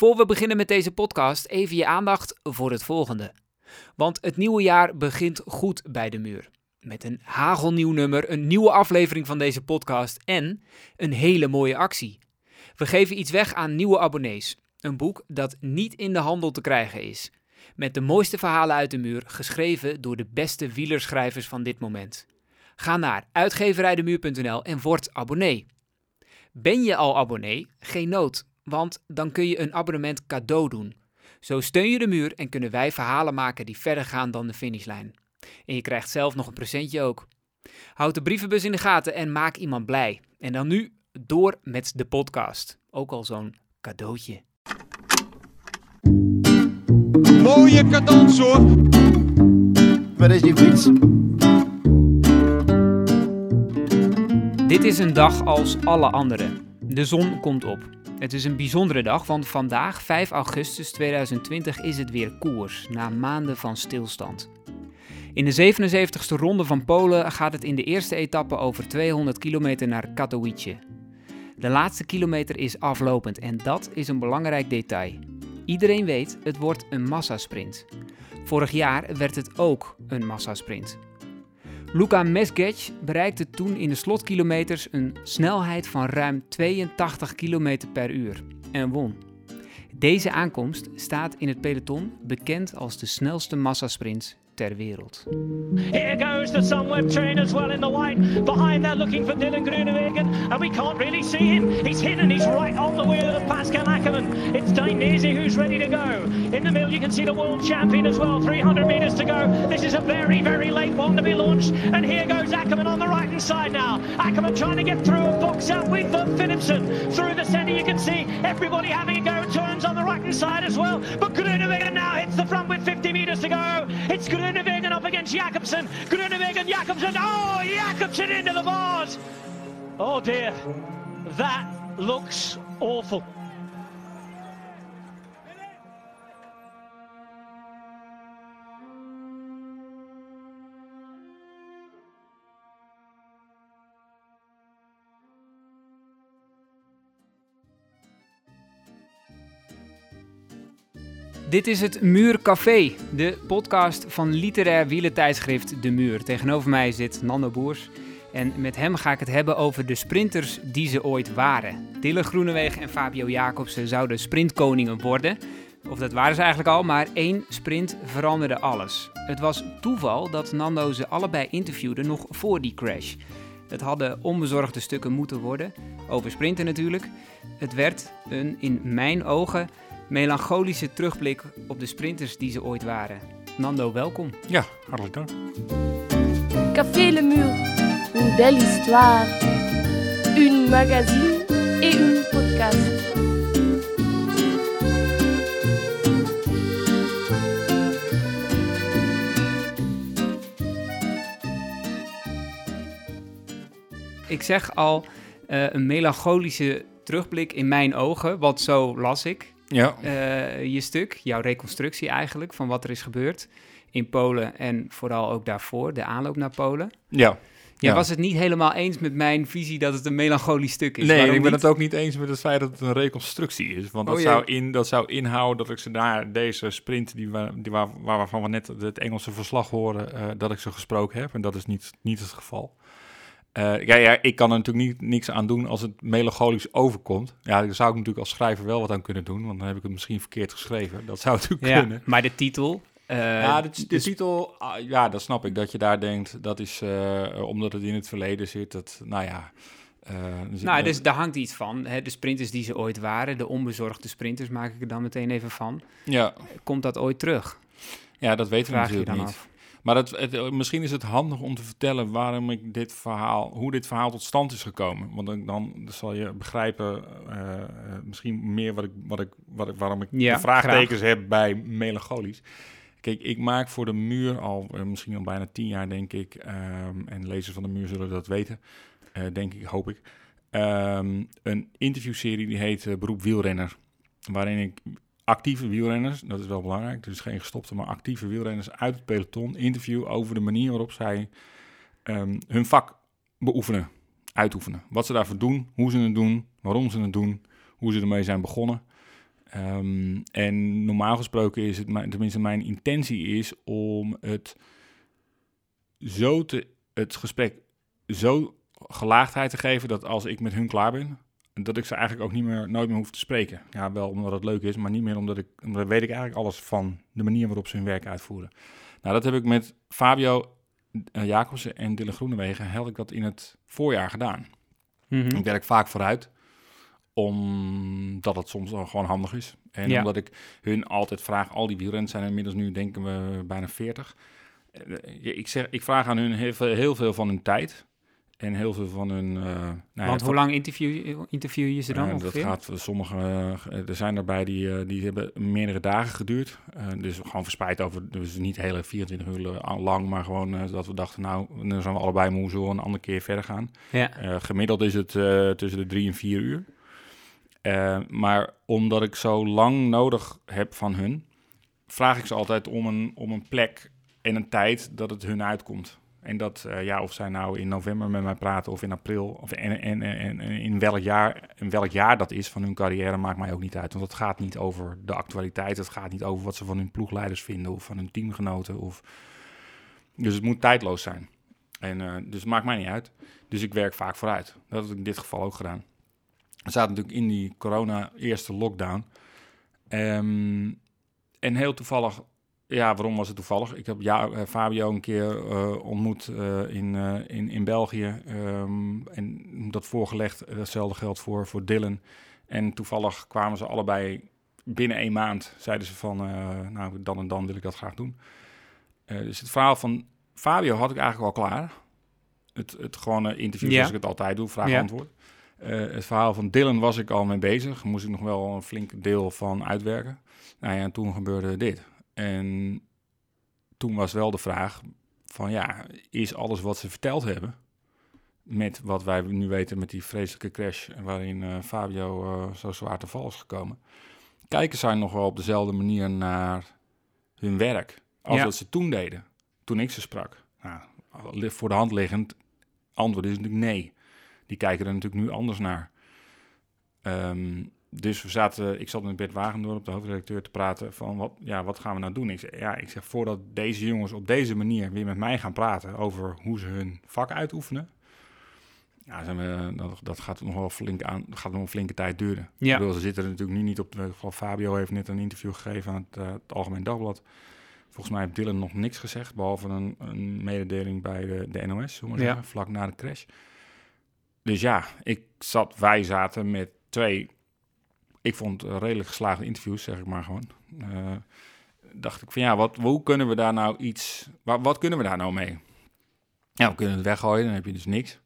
Voor we beginnen met deze podcast, even je aandacht voor het volgende. Want het nieuwe jaar begint goed bij de muur. Met een hagelnieuw nummer, een nieuwe aflevering van deze podcast en een hele mooie actie. We geven iets weg aan nieuwe abonnees. Een boek dat niet in de handel te krijgen is. Met de mooiste verhalen uit de muur, geschreven door de beste wielerschrijvers van dit moment. Ga naar uitgeverijdemuur.nl en word abonnee. Ben je al abonnee? Geen nood, want dan kun je een abonnement cadeau doen. Zo steun je de muur en kunnen wij verhalen maken die verder gaan dan de finishlijn. En je krijgt zelf nog een presentje ook. Houd de brievenbus in de gaten en maak iemand blij. En dan nu door met de podcast. Ook al zo'n cadeautje. Mooie cadans hoor. Waar is die fiets? Dit is een dag als alle andere. De zon komt op. Het is een bijzondere dag, want vandaag, 5 augustus 2020, is het weer koers, na maanden van stilstand. In de 77ste ronde van Polen gaat het in de eerste etappe over 200 kilometer naar Katowice. De laatste kilometer is aflopend en dat is een belangrijk detail. Iedereen weet, het wordt een massasprint. Vorig jaar werd het ook een massasprint. Luka Mesgec bereikte toen in de slotkilometers een snelheid van ruim 82 km per uur en won. Deze aankomst staat in het peloton bekend als de snelste massasprint ter wereld. Here goes the Sunweb train as well in the white. Behind they're looking for Dylan Groenewegen, and we can't really see him. He's hidden, he's right on the wheel of Pascal Ackermann. It's Dainese who's ready to go. In the middle you can see the world champion as well, 300 metres to go. This is a very, very late one to be launched, and here goes Ackermann on the right hand side now. Ackermann trying to get through and box out with uh, Philipsen. Through the centre you can see everybody having a go, turns on the right hand side as well. But Groenewegen now hits the front with 50 metres to go. It's Groenewegen up against Jakobsen. Groenewegen, Jakobsen. Oh, Jakobsen into the bars. Oh dear, that looks awful. Dit is het Muurcafé, de podcast van literair wielentijdschrift De Muur. Tegenover mij zit Nando Boers en met hem ga ik het hebben over de sprinters die ze ooit waren. Dylan Groenewegen en Fabio Jacobsen zouden sprintkoningen worden. Of dat waren ze eigenlijk al, maar één sprint veranderde alles. Het was toeval dat Nando ze allebei interviewde nog voor die crash. Het hadden onbezorgde stukken moeten worden, over sprinten natuurlijk. Het werd een, in mijn ogen, melancholische terugblik op de sprinters die ze ooit waren. Nando, welkom. Ja, hartelijk dank. Café Le Mur, une belle histoire, une magazine et une podcast. Ik zeg al eh, een melancholische terugblik in mijn ogen, want zo las ik Ja, eh, je stuk, jouw reconstructie eigenlijk van wat er is gebeurd in Polen en vooral ook daarvoor, de aanloop naar Polen. ja. Jij Ja. was het niet helemaal eens met mijn visie dat het een melancholisch stuk is. Nee, Waarom ik ben niet? het ook niet eens met het feit dat het een reconstructie is. Want dat, Oh, zou, in, dat zou inhouden dat ik ze daar, deze sprint, die, die waar, waar- waarvan we net het Engelse verslag horen, eh, dat ik ze gesproken heb. En dat is niet, niet het geval. Eh, ja, ja, ik kan er natuurlijk niet, niks aan doen als het melancholisch overkomt. Ja, daar zou ik natuurlijk als schrijver wel wat aan kunnen doen, want dan heb ik het misschien verkeerd geschreven. Dat zou natuurlijk Ja, kunnen. maar de titel... eh, Ja, de, de dus- titel, ah, ja, dat snap ik. Dat je daar denkt, dat is eh, omdat het in het verleden zit. Dat, nou ja. dus- Nou, dus daar hangt iets van. Hè? De sprinters die ze ooit waren, de onbezorgde sprinters, maak ik er dan meteen even van. ja, Komt dat ooit terug? ja, dat weten we Vraag natuurlijk niet. af. Maar het, het, eh, misschien is het handig om te vertellen waarom ik dit verhaal, hoe dit verhaal tot stand is gekomen. Want dan, dan zal je begrijpen, eh, eh, misschien meer wat ik, wat ik, wat ik, waarom ik Ja, de vraagtekens heb bij melancholisch. Kijk, ik maak voor de muur al misschien al bijna tien jaar, denk ik. ehm, en lezers van de muur zullen dat weten, denk ik, hoop ik. ehm, een interviewserie die heet Beroep Wielrenner. Waarin ik actieve wielrenners, dat is wel belangrijk, dus geen gestopte, maar actieve wielrenners uit het peloton interview over de manier waarop zij ehm, hun vak beoefenen, uitoefenen. Wat ze daarvoor doen, hoe ze het doen, waarom ze het doen, hoe ze ermee zijn begonnen. Ehm, en normaal gesproken is het, tenminste mijn intentie is om het zo te, het gesprek zo gelaagdheid te geven dat als ik met hun klaar ben, dat ik ze eigenlijk ook niet meer, nooit meer hoef te spreken. Ja, wel omdat het leuk is, maar niet meer omdat ik, omdat weet ik eigenlijk alles van de manier waarop ze hun werk uitvoeren. Nou, dat heb ik met Fabio eh, Jacobsen en Dylan Groenewegen, ik dat in het voorjaar gedaan. Mhm. Ik werk vaak vooruit, omdat het soms gewoon handig is. En Ja. omdat ik hun altijd vraag, al die wielrenners zijn inmiddels nu denken we bijna 40. Eh, Ik, zeg, ik vraag aan hun heel veel, heel veel van hun tijd en heel veel van hun... eh, nou Want hoe lang interview, interview je ze dan eh, dat gaat voor sommige, eh, er zijn erbij die, die hebben meerdere dagen geduurd. Dus gewoon verspreid over, dus niet hele 24 uur lang, maar gewoon dat we dachten, nou, dan zijn we allebei moe, we een andere keer verder gaan. Ja. Gemiddeld is het tussen de drie en vier uur. Maar omdat ik zo lang nodig heb van hun, vraag ik ze altijd om een, om een plek en een tijd dat het hun uitkomt. En dat, eh, ja, of zij nou in november met mij praten of in april, of en, en, en, en in, welk jaar, in welk jaar dat is van hun carrière, maakt mij ook niet uit. Want het gaat niet over de actualiteit, het gaat niet over wat ze van hun ploegleiders vinden of van hun teamgenoten. Of... Dus het moet tijdloos zijn. En, eh, dus het maakt mij niet uit. Dus ik werk vaak vooruit. Dat heb ik in dit geval ook gedaan. We zaten natuurlijk in die corona-eerste lockdown. Ehm, en heel toevallig, ja, waarom was het toevallig? Ik heb ja, eh, Fabio een keer eh, ontmoet eh, in, in, in België. ehm, en dat voorgelegd, datzelfde geldt voor, voor Dylan. En toevallig kwamen ze allebei binnen een maand. Zeiden ze van, nou, dan en dan wil ik dat graag doen. Dus het verhaal van Fabio had ik eigenlijk al klaar. Het, het gewone interview Ja. zoals ik het altijd doe, vraag-antwoord. Het verhaal van Dylan was ik al mee bezig. Moest ik nog wel een flink deel van uitwerken. Nou ja, en toen gebeurde dit. En toen was wel de vraag van ja, is alles wat ze verteld hebben... met wat wij nu weten met die vreselijke crash... waarin eh, Fabio eh, zo zwaar te val is gekomen... kijken zij nog wel op dezelfde manier naar hun werk... als Ja. dat ze toen deden, toen ik ze sprak. Nou, li- voor de hand liggend antwoord is natuurlijk nee. Die kijken er natuurlijk nu anders naar. Ehm, dus we zaten, ik zat met Bert Wagendorp, de hoofdredacteur, te praten van wat, ja, wat gaan we nou doen? Ik zeg, ja, ik zeg voordat deze jongens op deze manier weer met mij gaan praten over hoe ze hun vak uitoefenen. Ja, zijn we, dat, dat gaat nog wel flink aan, gaat nog een flinke tijd duren. Ja. Ik bedoel, ze zitten er natuurlijk nu niet op. De, van Fabio heeft net een interview gegeven aan het, eh, het Algemeen Dagblad. Volgens mij heeft Dylan nog niks gezegd, behalve een, een mededeling bij de, de NOS, maar Ja. zeggen, vlak na de crash. Dus ja, ik zat, wij zaten met twee, ik vond redelijk geslaagde interviews, zeg ik maar gewoon. Eh, dacht ik van ja, wat, hoe kunnen we daar nou iets, wat, wat kunnen we daar nou mee? Ja, we kunnen het weggooien, dan heb je dus niks.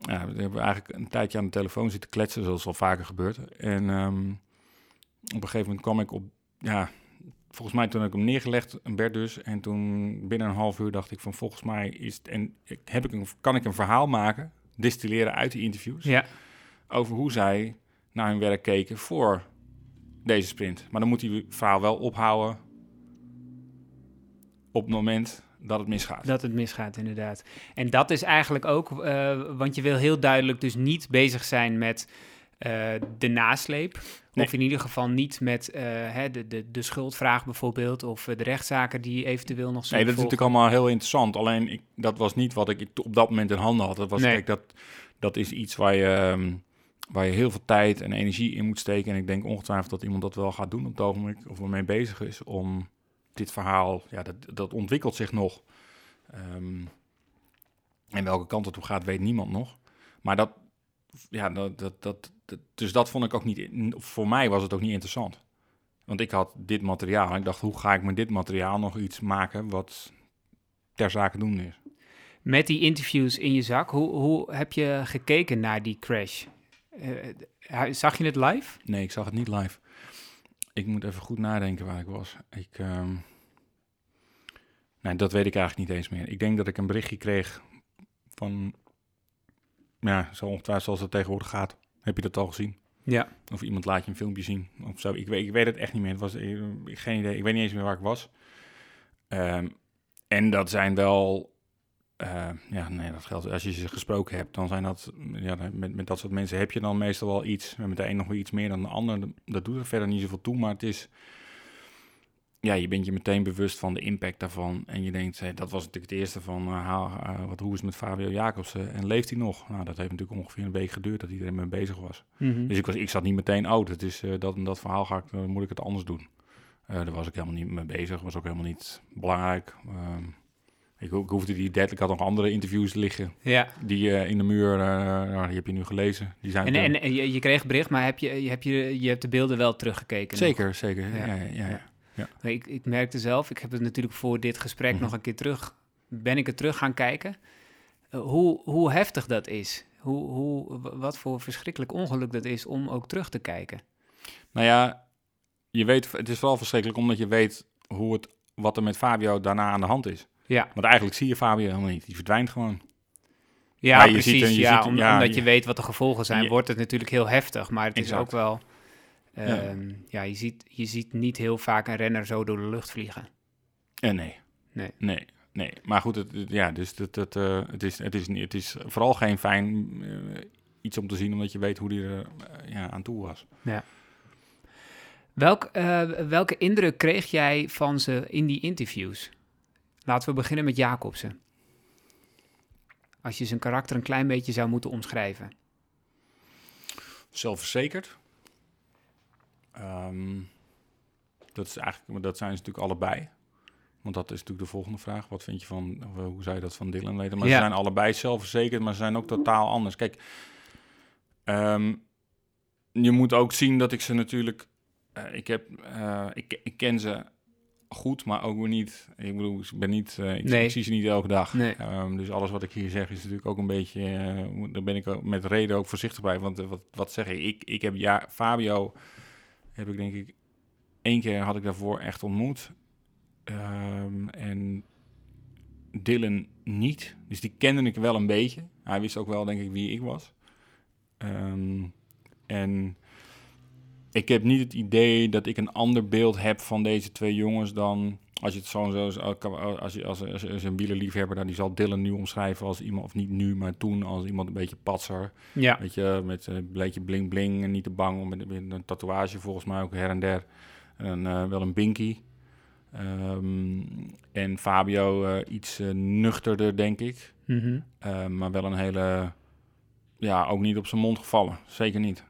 Ja, we hebben eigenlijk een tijdje aan de telefoon zitten kletsen, zoals al vaker gebeurt. En ehm, op een gegeven moment kwam ik op, ja, volgens mij toen heb ik hem neergelegd, een bed dus. En toen binnen een half uur dacht ik van volgens mij is het, en heb ik een, kan ik een verhaal maken, distilleren uit die interviews, Ja. over hoe zij naar hun werk keken voor deze sprint. Maar dan moet die verhaal wel ophouden op het moment dat het misgaat. Dat het misgaat, inderdaad. En dat is eigenlijk ook, eh, want je wil heel duidelijk dus niet bezig zijn met eh, de nasleep. Nee. Of in ieder geval niet met eh, hè, de, de, de schuldvraag bijvoorbeeld, of de rechtszaken die eventueel nog zullen Nee, dat is volgen. natuurlijk allemaal heel interessant. Alleen ik, dat was niet wat ik op dat moment in handen had. Dat, was, Nee. kijk, dat, dat is iets waar je, ehm, waar je heel veel tijd en energie in moet steken. En ik denk ongetwijfeld dat iemand dat wel gaat doen op het ogenblik. Of ermee bezig is om dit verhaal... Ja, dat, dat ontwikkelt zich nog. Ehm, en welke kant het op gaat, weet niemand nog. Maar dat... Ja, dat, dat, dus dat vond ik ook niet... Voor mij was het ook niet interessant. Want ik had dit materiaal. En ik dacht, hoe ga ik met dit materiaal nog iets maken wat ter zake doen is? Met die interviews in je zak, hoe, hoe heb je gekeken naar die crash? Eh, zag je het live? Nee, ik zag het niet live. Ik moet even goed nadenken waar ik was. Ik, ehm, Nee, dat weet ik eigenlijk niet eens meer. Ik denk dat ik een berichtje kreeg van... Ja, zo ongetwijfeld zoals het tegenwoordig gaat. Heb je dat al gezien? Ja. Of iemand laat je een filmpje zien of zo. Ik weet, ik weet het echt niet meer. Het was eh, geen idee. Ik weet niet eens meer waar ik was. Ehm, en dat zijn wel eh, ja, nee, dat geldt. Als je ze gesproken hebt, dan zijn dat, ja, met, met dat soort mensen heb je dan meestal wel iets. En met de een nog weer iets meer dan de ander. Dat doet er verder niet zoveel toe, maar het is, ja, je bent je meteen bewust van de impact daarvan. En je denkt, hé, dat was natuurlijk het eerste van, eh, eh, wat, hoe is het met Fabio Jacobsen? En leeft hij nog? Nou, dat heeft natuurlijk ongeveer een week geduurd dat iedereen mee bezig was. Mhm. Dus ik, was, ik zat niet meteen, oh, dat is eh, dat en dat verhaal ga ik, dan moet ik het anders doen. Eh, daar was ik helemaal niet mee bezig, was ook helemaal niet belangrijk. Ehm, ik, ik hoefde die dead, ik had nog andere interviews liggen, Ja. die eh, in de muur, eh, nou, die heb je nu gelezen. Die zijn En, en, en je, je kreeg bericht, maar heb je, je, heb je, je hebt de beelden wel teruggekeken? nog? zeker, zeker. Ja. Ja. Ja, ja, Ik, ik merkte zelf, ik heb het natuurlijk voor dit gesprek Mhm. nog een keer terug, ben ik het terug gaan kijken. Eh, hoe, hoe heftig dat is. Hoe, hoe, wat voor verschrikkelijk ongeluk dat is om ook terug te kijken. Nou ja, je weet, het is vooral verschrikkelijk omdat je weet hoe het, wat er met Fabio daarna aan de hand is. Ja, Want eigenlijk zie je Fabio helemaal niet, die verdwijnt gewoon. ja Maar je precies. ziet je ja, ziet- om- ja, omdat je- je weet wat de gevolgen zijn, wordt het natuurlijk heel heftig. Maar het is ook wel... Ja. ehm, ja, je, ziet, je ziet niet heel vaak een renner zo door de lucht vliegen. Eh, nee. Nee. Nee, nee. Maar goed, het, ja, dus het, het, eh, het, is, het, is, het is vooral geen fijn eh, iets om te zien, omdat je weet hoe die er eh, ja, aan toe was. Welk, eh, welke indruk kreeg jij van ze in die interviews? Laten we beginnen met Jacobsen. Als je zijn karakter een klein beetje zou moeten omschrijven. Zelfverzekerd. Ehm, dat, is eigenlijk, dat zijn ze natuurlijk allebei. Want dat is natuurlijk de volgende vraag. Wat vind je van, eh, hoe zou je dat van Dylan weten? Maar Ja. ze zijn allebei zelfverzekerd, maar ze zijn ook totaal anders. Kijk, ehm, je moet ook zien dat ik ze natuurlijk... eh, ik, heb, eh, ik, ik ken ze goed, maar ook weer niet... Ik bedoel, ik ben niet... eh, ik, Nee. ik zie ze niet elke dag. Nee. Ehm, dus alles wat ik hier zeg is natuurlijk ook een beetje... eh, daar ben ik ook met reden ook voorzichtig bij. Want eh, wat, wat zeg ik? ik? Ik heb ja, Fabio heb ik denk ik één keer had ik daarvoor echt ontmoet. Ehm, en Dylan niet. Dus die kende ik wel een beetje. Hij wist ook wel denk ik wie ik was. Ehm, en ik heb niet het idee dat ik een ander beeld heb van deze twee jongens dan als je het zo zo als je als, als, als een wielerliefhebber dan die zal Dylan nu omschrijven als iemand of niet nu maar toen als iemand een beetje patser Ja, Weet je, met een beetje bling bling en niet te bang om met, met een tatoeage volgens mij ook her en der. En eh, wel een binky. Ehm, en Fabio eh, iets eh, nuchterder, denk ik. Mhm. Maar wel een hele, ja, ook niet op zijn mond gevallen. Zeker niet.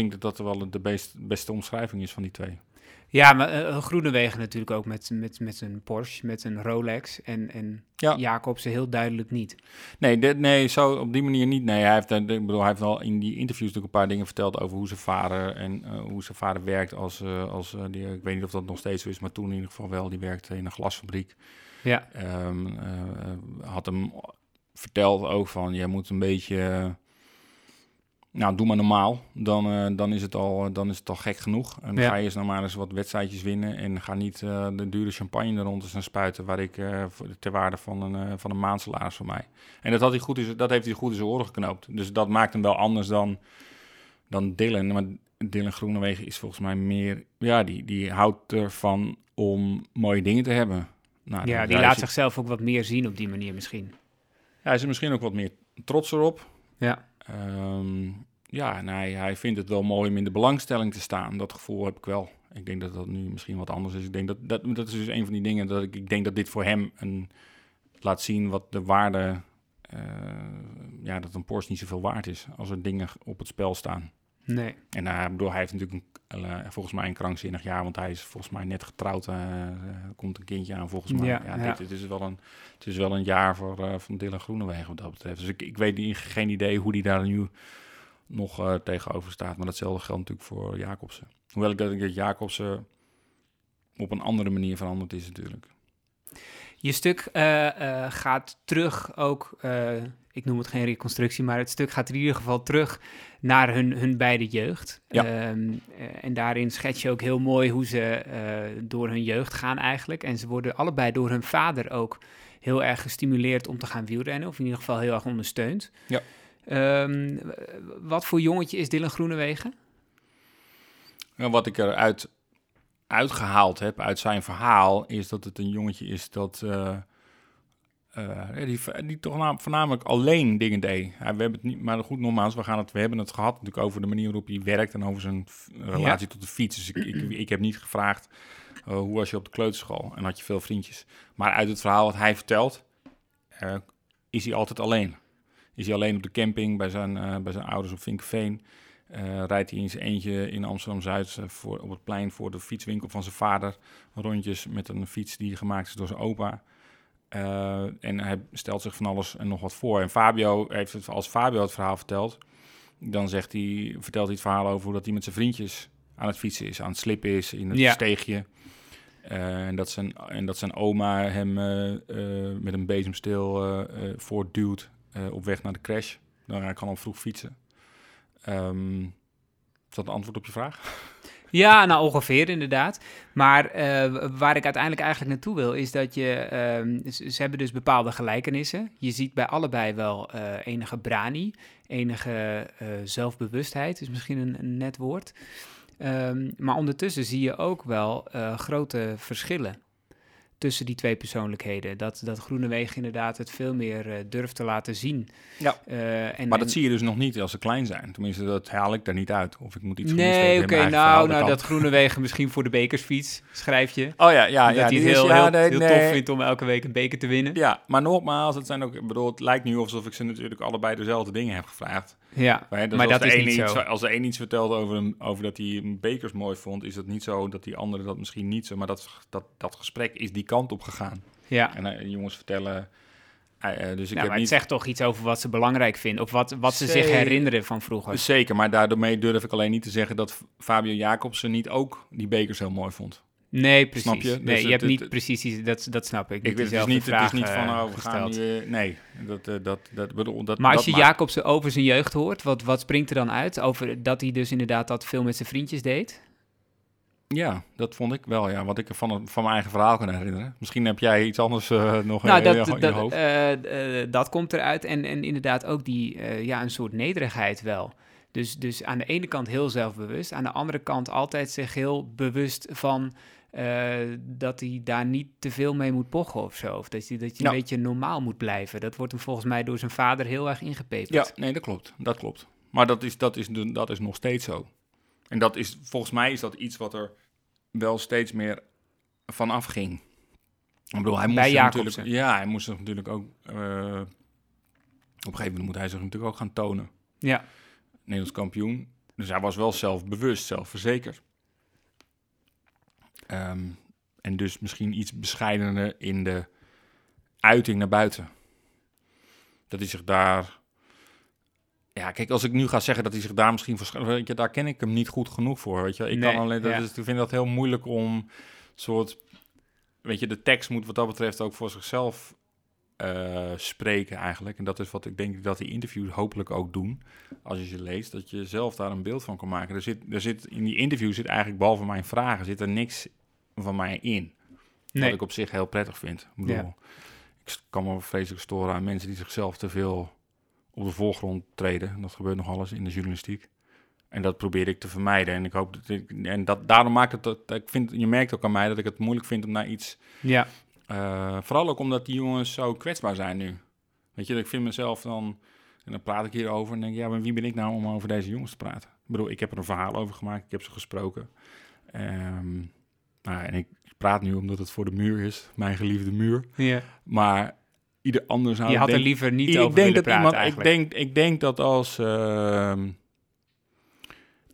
Denk dat dat wel de best, beste omschrijving is van die twee. ja maar eh, Groenewegen natuurlijk ook met, met, met zijn Porsche, met zijn Rolex. En, en Ja. Jacobsen heel duidelijk niet. Nee, dit, nee, zo op die manier niet. Nee, hij heeft, eh, ik bedoel, hij heeft wel in die interviews natuurlijk een paar dingen verteld over hoe zijn vader en eh, hoe zijn vader werkt als, eh, als eh, die, ik weet niet of dat nog steeds zo is, maar toen in ieder geval wel. Die werkte in een glasfabriek. Ja, Ehm, eh, eh, had hem verteld ook van, jij moet een beetje, eh, nou, doe maar normaal. Dan, eh, dan, is het al, dan is het al gek genoeg. En Ja. ga je eens nou maar eens wat wedstrijdjes winnen en ga niet eh, de dure champagne er rond eens spuiten, waar ik eh, ter waarde van een, eh, van een maandsalaris voor mij. En dat, had hij goed zijn- dat heeft hij goed in zijn oren geknoopt. Dus dat maakt hem wel anders dan, dan Dylan. Maar Dylan Groenewegen is volgens mij meer, ja, die, die houdt ervan om mooie dingen te hebben. Nou, ja die laat is zichzelf ook wat meer zien op die manier misschien. hij is er misschien ook wat meer trots erop. Ja, Ehm, ja, en hij, vindt het wel mooi om in de belangstelling te staan. Dat gevoel heb ik wel. Ik denk dat dat nu misschien wat anders is. Ik denk dat, dat, dat is dus een van die dingen dat ik, ik denk dat dit voor hem een, laat zien wat de waarde, eh, ja, dat een Porsche niet zoveel waard is als er dingen op het spel staan. Nee. En uh, bedoel, hij heeft natuurlijk een, eh, volgens mij een krankzinnig jaar, want hij is volgens mij net getrouwd. eh, komt een kindje aan volgens mij. Ja, Ja, ja. Dit, dit is wel een, het is wel een jaar voor, van Dylan Groenewegen wat dat betreft. Dus ik, ik weet niet, geen idee hoe die daar nu nog tegenover staat. Maar datzelfde geldt natuurlijk voor Jacobsen. Hoewel ik denk dat Jacobsen op een andere manier veranderd is natuurlijk. Je stuk gaat terug ook, ik noem het geen reconstructie, maar het stuk gaat in ieder geval terug naar hun, hun beide jeugd. Ja. Ehm, eh, en daarin schets je ook heel mooi hoe ze eh, door hun jeugd gaan eigenlijk. En ze worden allebei door hun vader ook heel erg gestimuleerd om te gaan wielrennen, of in ieder geval heel erg ondersteund. Ja. Ehm, wat voor jongetje is Dylan Groenewegen? En wat ik eruit uitgehaald heb uit zijn verhaal, is dat het een jongetje is dat, eh, eh, die, die toch na- voornamelijk alleen dingen deed. Ja, we hebben het niet, maar goed, nogmaals, we, gaan het, we hebben het gehad natuurlijk over de manier waarop hij werkt en over zijn relatie tot de fiets. Dus ik, ik, ik heb niet gevraagd eh, hoe was je op de kleuterschool en had je veel vriendjes. Maar uit het verhaal wat hij vertelt, eh, is hij altijd alleen. Is hij alleen op de camping bij zijn, bij zijn ouders op Vinkenveen. Eh, rijdt hij in zijn eentje in Amsterdam-Zuid voor, op het plein voor de fietswinkel van zijn vader. Rondjes met een fiets die gemaakt is door zijn opa. Eh, en hij stelt zich van alles en nog wat voor. En Fabio heeft het, als Fabio het verhaal vertelt, dan zegt hij, vertelt hij het verhaal over hoe dat hij met zijn vriendjes aan het fietsen is, aan het slippen is in het Ja. steegje. Eh, en, dat zijn, en dat zijn oma hem eh, met een bezemsteel eh, voortduwt op weg naar de crash. Dan hij kan al vroeg fietsen. Ehm, is dat een antwoord op je vraag? Ja, nou ongeveer inderdaad. Maar eh, waar ik uiteindelijk eigenlijk naartoe wil, is dat je. ehm, ze, hebben dus bepaalde gelijkenissen. Je ziet bij allebei wel eh, enige brani, enige eh, zelfbewustheid, is misschien een, net woord. Ehm, maar ondertussen zie je ook wel grote verschillen tussen die twee persoonlijkheden. Dat, dat Groenewegen inderdaad het veel meer eh, durft te laten zien. Ja. Eh, en, Maar en- dat zie je dus nog niet als ze klein zijn. Tenminste, dat haal ik daar niet uit. Of ik moet iets Nee, in oké, nou, nou dat Groenewegen misschien voor de bekersfiets, schrijf je. Oh ja, ja, ja. dat hij die het is- heel, ja, heel, nee, heel nee. tof vindt om elke week een beker te winnen. Ja, maar nogmaals, het zijn ook, ik bedoel, het lijkt nu alsof ik ze natuurlijk allebei dezelfde dingen heb gevraagd. Ja, Maar, dus maar als dat de is niet iets, zo. Als de een iets vertelt over, een, over dat hij bekers mooi vond, is het niet zo dat die andere dat misschien niet zo. Maar dat, dat, dat gesprek is die kant op gegaan. Ja, En eh, jongens vertellen. eh, eh, dus ik nou, heb maar niet. het zegt toch iets over wat ze belangrijk vinden. Of wat, wat ze zich herinneren van vroeger. Zeker, maar daarmee durf ik alleen niet te zeggen dat Fabio Jacobsen niet ook die bekers heel mooi vond. Nee, precies. Snap je? Dus nee, je het- hebt niet precies, dat, dat snap ik. Ik weet diezelfde niet, het is niet van, eh, oh, we gaan gesteld. nu, eh, nee, dat, eh, dat, dat, bedoel, dat, Maar als dat je Jacobsen over zijn jeugd hoort, wat, wat springt er dan uit? Over dat hij dus inderdaad dat veel met zijn vriendjes deed? Ja, dat vond ik wel, ja. Wat ik van, van mijn eigen verhaal kan herinneren. Misschien heb jij iets anders eh, nog Nou, in, dat, je- in je dat, hoofd. eh, dat komt eruit. En, en inderdaad ook die, ja, een soort nederigheid wel. Dus, dus aan de ene kant heel zelfbewust, aan de andere kant altijd zich heel bewust van eh, dat hij daar niet te veel mee moet pochen of zo. Of dat je, dat je Ja. een beetje normaal moet blijven. Dat wordt hem volgens mij door zijn vader heel erg Ja, ingepeperd. nee, dat klopt. Dat klopt. Maar dat is, dat, is, dat is nog steeds zo. En dat is, volgens mij is dat iets wat er wel steeds meer van afging. Ik bedoel, hij moest natuurlijk, Ja, hij moest zich natuurlijk ook... eh, op een gegeven moment moet hij zich natuurlijk ook gaan tonen. Ja. Nederlands kampioen. Dus hij was wel zelfbewust, zelfverzekerd. Ehm, en dus misschien iets bescheidener in de uiting naar buiten. Dat hij zich daar... Ja, kijk, als ik nu ga zeggen dat hij zich daar misschien voor... Weet je, daar ken ik hem niet goed genoeg voor, weet je. Ik, Nee, kan alleen, dat ja. is, ik vind dat heel moeilijk om soort... Weet je, de tekst moet wat dat betreft ook voor zichzelf eh, spreken eigenlijk. En dat is wat ik denk dat die interviews hopelijk ook doen. Als je ze leest, dat je zelf daar een beeld van kan maken. Er zit, er zit, in die interview zit eigenlijk, behalve mijn vragen, zit er niks van mij in. Nee. Wat ik op zich heel prettig vind. Ik bedoel, Ja. ik kan me vreselijk storen aan mensen die zichzelf te veel op de voorgrond treden. Dat gebeurt nog alles in de journalistiek. En dat probeer ik te vermijden. En ik hoop dat ik, en dat, daarom maakt het dat ik vind, je merkt ook aan mij dat ik het moeilijk vind om naar iets Ja. eh, vooral ook omdat die jongens zo kwetsbaar zijn nu. Weet je, ik vind mezelf dan... En dan praat ik hierover en denk ja, maar wie ben ik nou om over deze jongens te praten? Ik bedoel, ik heb er een verhaal over gemaakt, ik heb ze gesproken. Ehm, nou, en ik praat nu omdat het voor de muur is, mijn geliefde muur. ja. Maar ieder ander zou... Je had er liever niet ik over denk dat praten iemand, ik denk, ik denk dat als, ehm,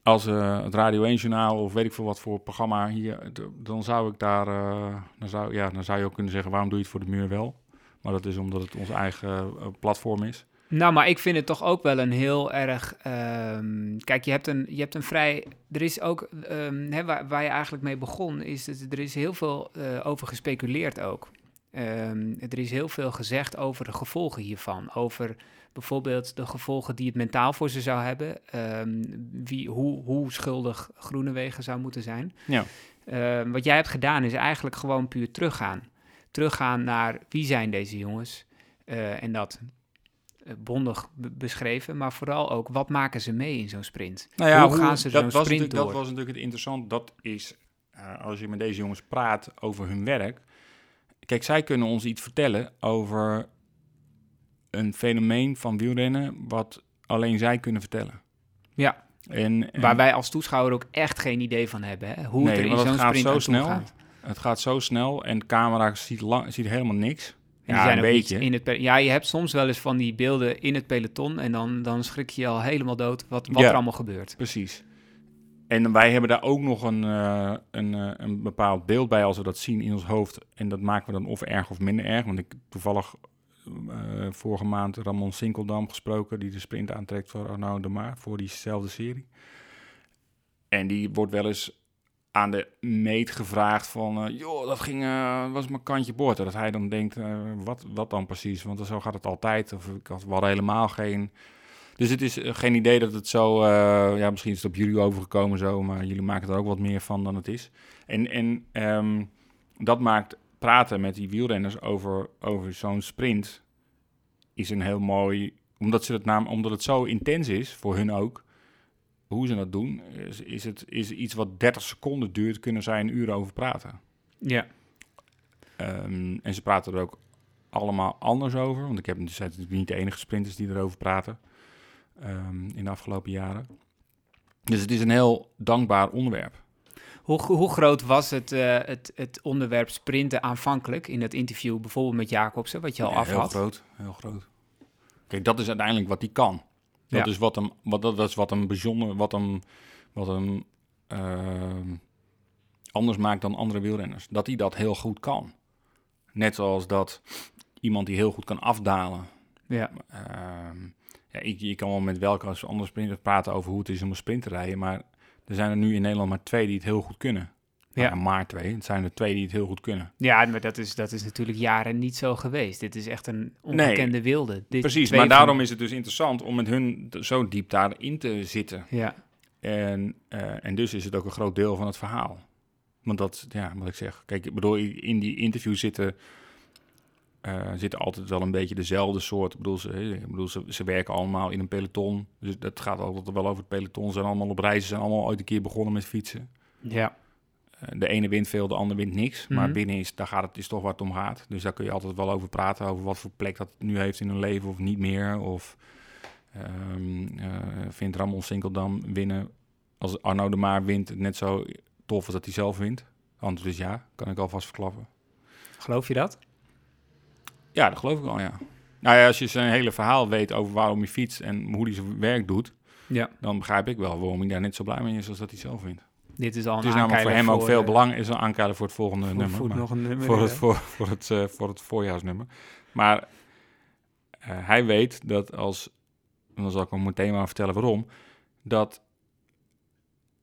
als eh, het Radio 1 journaal of weet ik veel wat voor programma hier, dan zou ik daar, eh, dan, zou, ja, dan zou je ook kunnen zeggen, waarom doe je het voor de muur wel? Maar dat is omdat het ons eigen eh, platform is. Nou, maar ik vind het toch ook wel een heel erg. ehm, kijk, je hebt een, je hebt een vrij. Er is ook. ehm, hè, waar, waar je eigenlijk mee begon, is dat er is heel veel eh, over gespeculeerd ook. Ehm, er is heel veel gezegd over de gevolgen hiervan. Over bijvoorbeeld de gevolgen die het mentaal voor ze zou hebben. wie, hoe, hoe schuldig Groenewegen zou moeten zijn. Ja. Wat jij hebt gedaan is eigenlijk gewoon puur teruggaan. Teruggaan naar wie zijn deze jongens. Eh, en dat bondig be- beschreven, maar vooral ook wat maken ze mee in zo'n sprint? Nou hoe, gaan ze zo'n sprint door? Dat was natuurlijk het interessant. Dat is, eh, als je met deze jongens praat over hun werk. kijk, zij kunnen ons iets vertellen over een fenomeen van wielrennen wat alleen zij kunnen vertellen. Ja, En, en waar wij als toeschouwer ook echt geen idee van hebben. Hè? Hoe het er in zo'n gaat sprint zo snel. gaat. het gaat zo snel en de camera ziet, lang, ziet helemaal niks. En die Ja, zijn een ook niet beetje. In het ja, je hebt soms wel eens van die beelden in het peloton en dan, dan schrik je al helemaal dood wat, wat Ja. er allemaal gebeurt. Precies. En wij hebben daar ook nog een, eh, een, eh, een bepaald beeld bij als we dat zien in ons hoofd. En dat maken we dan of erg of minder erg. Want ik toevallig eh, vorige maand Ramon Sinkeldam gesproken, die de sprint aantrekt voor Arnaud de Maar, voor diezelfde serie. En die wordt wel eens aan de meet gevraagd van, eh, joh, dat ging, eh, was mijn kantje boord. Dat hij dan denkt, eh, wat, wat dan precies? Want zo gaat het altijd. Of ik had, we hadden helemaal geen... Dus het is geen idee dat het zo... ja, misschien is het op jullie overgekomen zo, maar jullie maken er ook wat meer van dan het is. En, en ehm, dat maakt praten met die wielrenners over, over zo'n sprint... is een heel mooi... Omdat, ze het naam, omdat het zo intens is, voor hun ook... Hoe ze dat doen, is, is het is iets wat 30 seconden duurt, kunnen zij een uur over praten. Ja. Ehm, en ze praten er ook allemaal anders over. Want ik heb dus natuurlijk niet de enige sprinters die erover praten ehm, in de afgelopen jaren. Dus het is een heel dankbaar onderwerp. Hoe, hoe groot was het, eh, het, het onderwerp sprinten aanvankelijk in het interview, bijvoorbeeld met Jacobsen, wat je al af heel groot, heel groot. Kijk, dat is uiteindelijk wat hij kan. Dat Ja. is wat hem, wat, dat, dat is wat hem bijzonder, wat hem, wat hem ehm, anders maakt dan andere wielrenners. Dat hij dat heel goed kan. Net zoals dat iemand die heel goed kan afdalen. Ja. Ehm, ja, ik, je kan wel met welke andere sprinter praten over hoe het is om een sprint te rijden. Maar er zijn er nu in Nederland maar twee die het heel goed kunnen. Ja. Ja. maar twee. Het zijn er twee die het heel goed kunnen. Ja, maar dat is, dat is natuurlijk jaren niet zo geweest. Dit is echt een onbekende wilde. Dit Precies, maar van- daarom is het dus interessant om met hun zo diep daarin te zitten. Ja, En, eh, en dus is het ook een groot deel van het verhaal. Want dat, ja, wat ik zeg. Kijk, ik bedoel, in die interviews zitten, eh, zitten altijd wel een beetje dezelfde soort. Ik bedoel, ze, ik bedoel ze, ze werken allemaal in een peloton. Dus dat gaat altijd wel over het peloton. Ze zijn allemaal op reizen, zijn allemaal ooit een keer begonnen met fietsen. ja. Eh, de ene wint veel, de ander wint niks. Maar Mhm. binnen is, daar gaat het, is toch waar het om gaat. Dus daar kun je altijd wel over praten. Over wat voor plek dat het nu heeft in hun leven of niet meer. Of ehm, eh, vindt Ramon Sinkeldam winnen als Arno de Maar wint net zo tof als dat hij zelf wint? Antwoord is ja, kan ik alvast verklappen. Geloof je dat? Ja, dat geloof ik wel, ja. Nou ja, als je zijn hele verhaal weet over waarom hij fietst en hoe hij zijn werk doet, Ja. dan begrijp ik wel waarom hij daar net zo blij mee is als dat hij zelf wint. Dit is al een Het is namelijk voor hem ook veel eh, belang, is een voor het volgende voor- nummer. voor maar- nog een nummer. voor het, voor, voor het, eh, voor het voorjaarsnummer. Maar eh, hij weet dat als, en dan zal ik hem meteen maar vertellen waarom, dat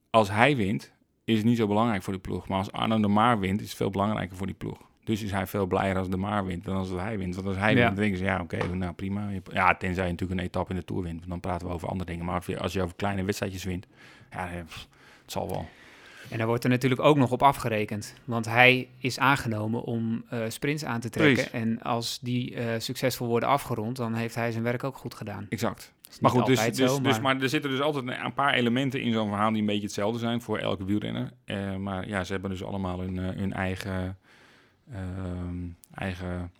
als hij wint, is het niet zo belangrijk voor die ploeg. Maar als Arno de Maar wint, is het veel belangrijker voor die ploeg. Dus is hij veel blijer als de Maar wint dan als dat hij wint. Want als hij Ja. wint, dan denken ze, ja, oké, nou prima. Ja, tenzij je natuurlijk een etappe in de Tour wint. Want dan praten we over andere dingen. Maar als je, over kleine wedstrijdjes wint, ja, het zal wel. En daar wordt er natuurlijk ook nog op afgerekend. Want hij is aangenomen om eh, sprints aan te trekken. Precies. En als die eh, succesvol worden afgerond, dan heeft hij zijn werk ook goed gedaan. Exact. Maar goed, dus, dus, zo, dus, maar er zitten dus altijd een- paar elementen in zo'n verhaal die een beetje hetzelfde zijn voor elke wielrenner. Eh, maar ja, ze hebben dus allemaal hun, hun eigen, ehm, eigen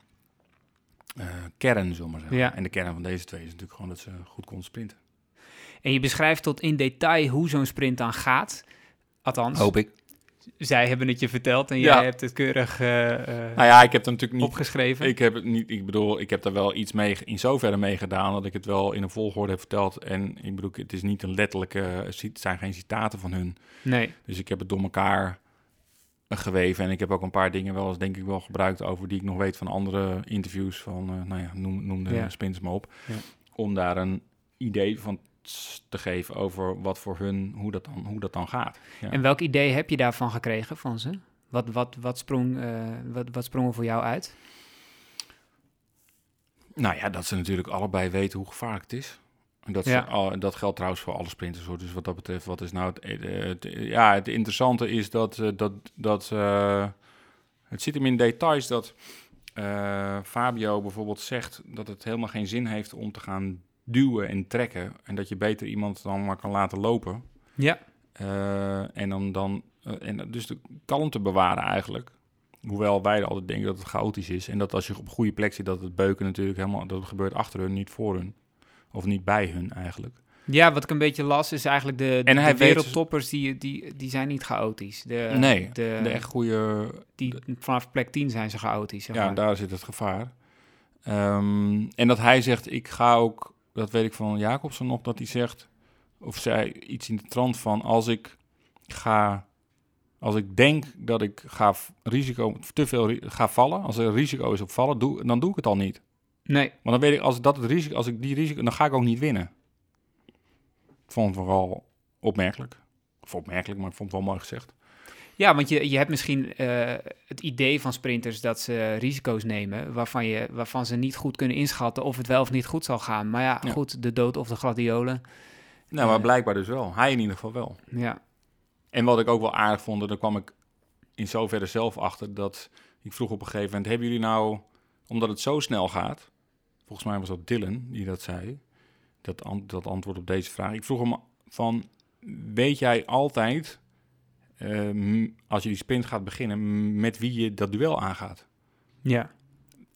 kern, zullen maar zeggen. Ja. En de kern van deze twee is natuurlijk gewoon dat ze goed konden sprinten. En je beschrijft tot in detail hoe zo'n sprint dan gaat. Althans, ik. zij hebben het je verteld en Ja. jij hebt het keurig eh, Nou ja, ik heb er natuurlijk niet... opgeschreven. Ik heb het niet, ik bedoel, ik heb daar wel iets mee, in zoverre mee gedaan dat ik het wel in een volgorde heb verteld. En ik bedoel, het is niet een letterlijke, het zijn geen citaten van hun. Nee, Dus ik heb het door elkaar geweven. En ik heb ook een paar dingen wel eens, denk ik, wel gebruikt over die ik nog weet van andere interviews. Van, eh, nou ja, noem, noem de Ja. spins maar op. Ja. Om daar een idee van te geven over wat voor hun, hoe dat dan, hoe dat dan gaat. Ja. En welk idee heb je daarvan gekregen van ze? Wat, wat, wat, sprong, eh, wat, wat sprong er voor jou uit? Nou ja, dat ze natuurlijk allebei weten hoe gevaarlijk het is. En Dat, ze, Ja. al, dat geldt trouwens voor alle sprinters. Hoor. Dus wat dat betreft, wat is nou het... eh, het- ja, het interessante is dat... eh, dat, dat het zit hem in details dat Fabio bijvoorbeeld zegt... dat het helemaal geen zin heeft om te gaan duwen en trekken. En dat je beter iemand dan maar kan laten lopen. Ja. Eh, en dan, dan eh, en dus de kalmte bewaren eigenlijk. Hoewel wij altijd denken dat het chaotisch is. En dat als je op een goede plek zit, dat het beuken natuurlijk helemaal... Dat het gebeurt achter hun, niet voor hun. Of niet bij hun eigenlijk. Ja, wat ik een beetje las is eigenlijk de, En de hij weet- wereldtoppers die, die, die zijn niet chaotisch. De, nee, de, de echt goede... die, vanaf plek 10 zijn ze chaotisch. Zeg Ja, daar zit het gevaar. Ehm, en dat hij zegt, ik ga ook... Dat weet ik van Jacobsen nog, dat hij zegt... Of zij iets in de trant van... Als ik ga... Als ik denk dat ik ga risico, te veel ga vallen, als er risico is op vallen, doe, dan doe ik het al niet. Nee, Want dan weet ik, als dat het risico, als ik die risico, dan ga ik ook niet winnen. Ik vond het vooral opmerkelijk. Of opmerkelijk, maar ik vond het wel mooi gezegd. Ja, want je, je hebt misschien eh, het idee van sprinters dat ze risico's nemen waarvan, je, waarvan ze niet goed kunnen inschatten of het wel of niet goed zal gaan. Maar ja, Ja. goed, de dood of de gladiolen. Nou, maar Eh. blijkbaar dus wel. Hij in ieder geval wel. Ja, En wat ik ook wel aardig vond, daar kwam ik in zoverre zelf achter, dat ik vroeg op een gegeven moment, hebben jullie nou, omdat het zo snel gaat, volgens mij was dat Dylan die dat zei, dat, an- dat antwoord op deze vraag. Ik vroeg hem van, weet jij altijd, ehm, als je die sprint gaat beginnen, met wie je dat duel aangaat? ja.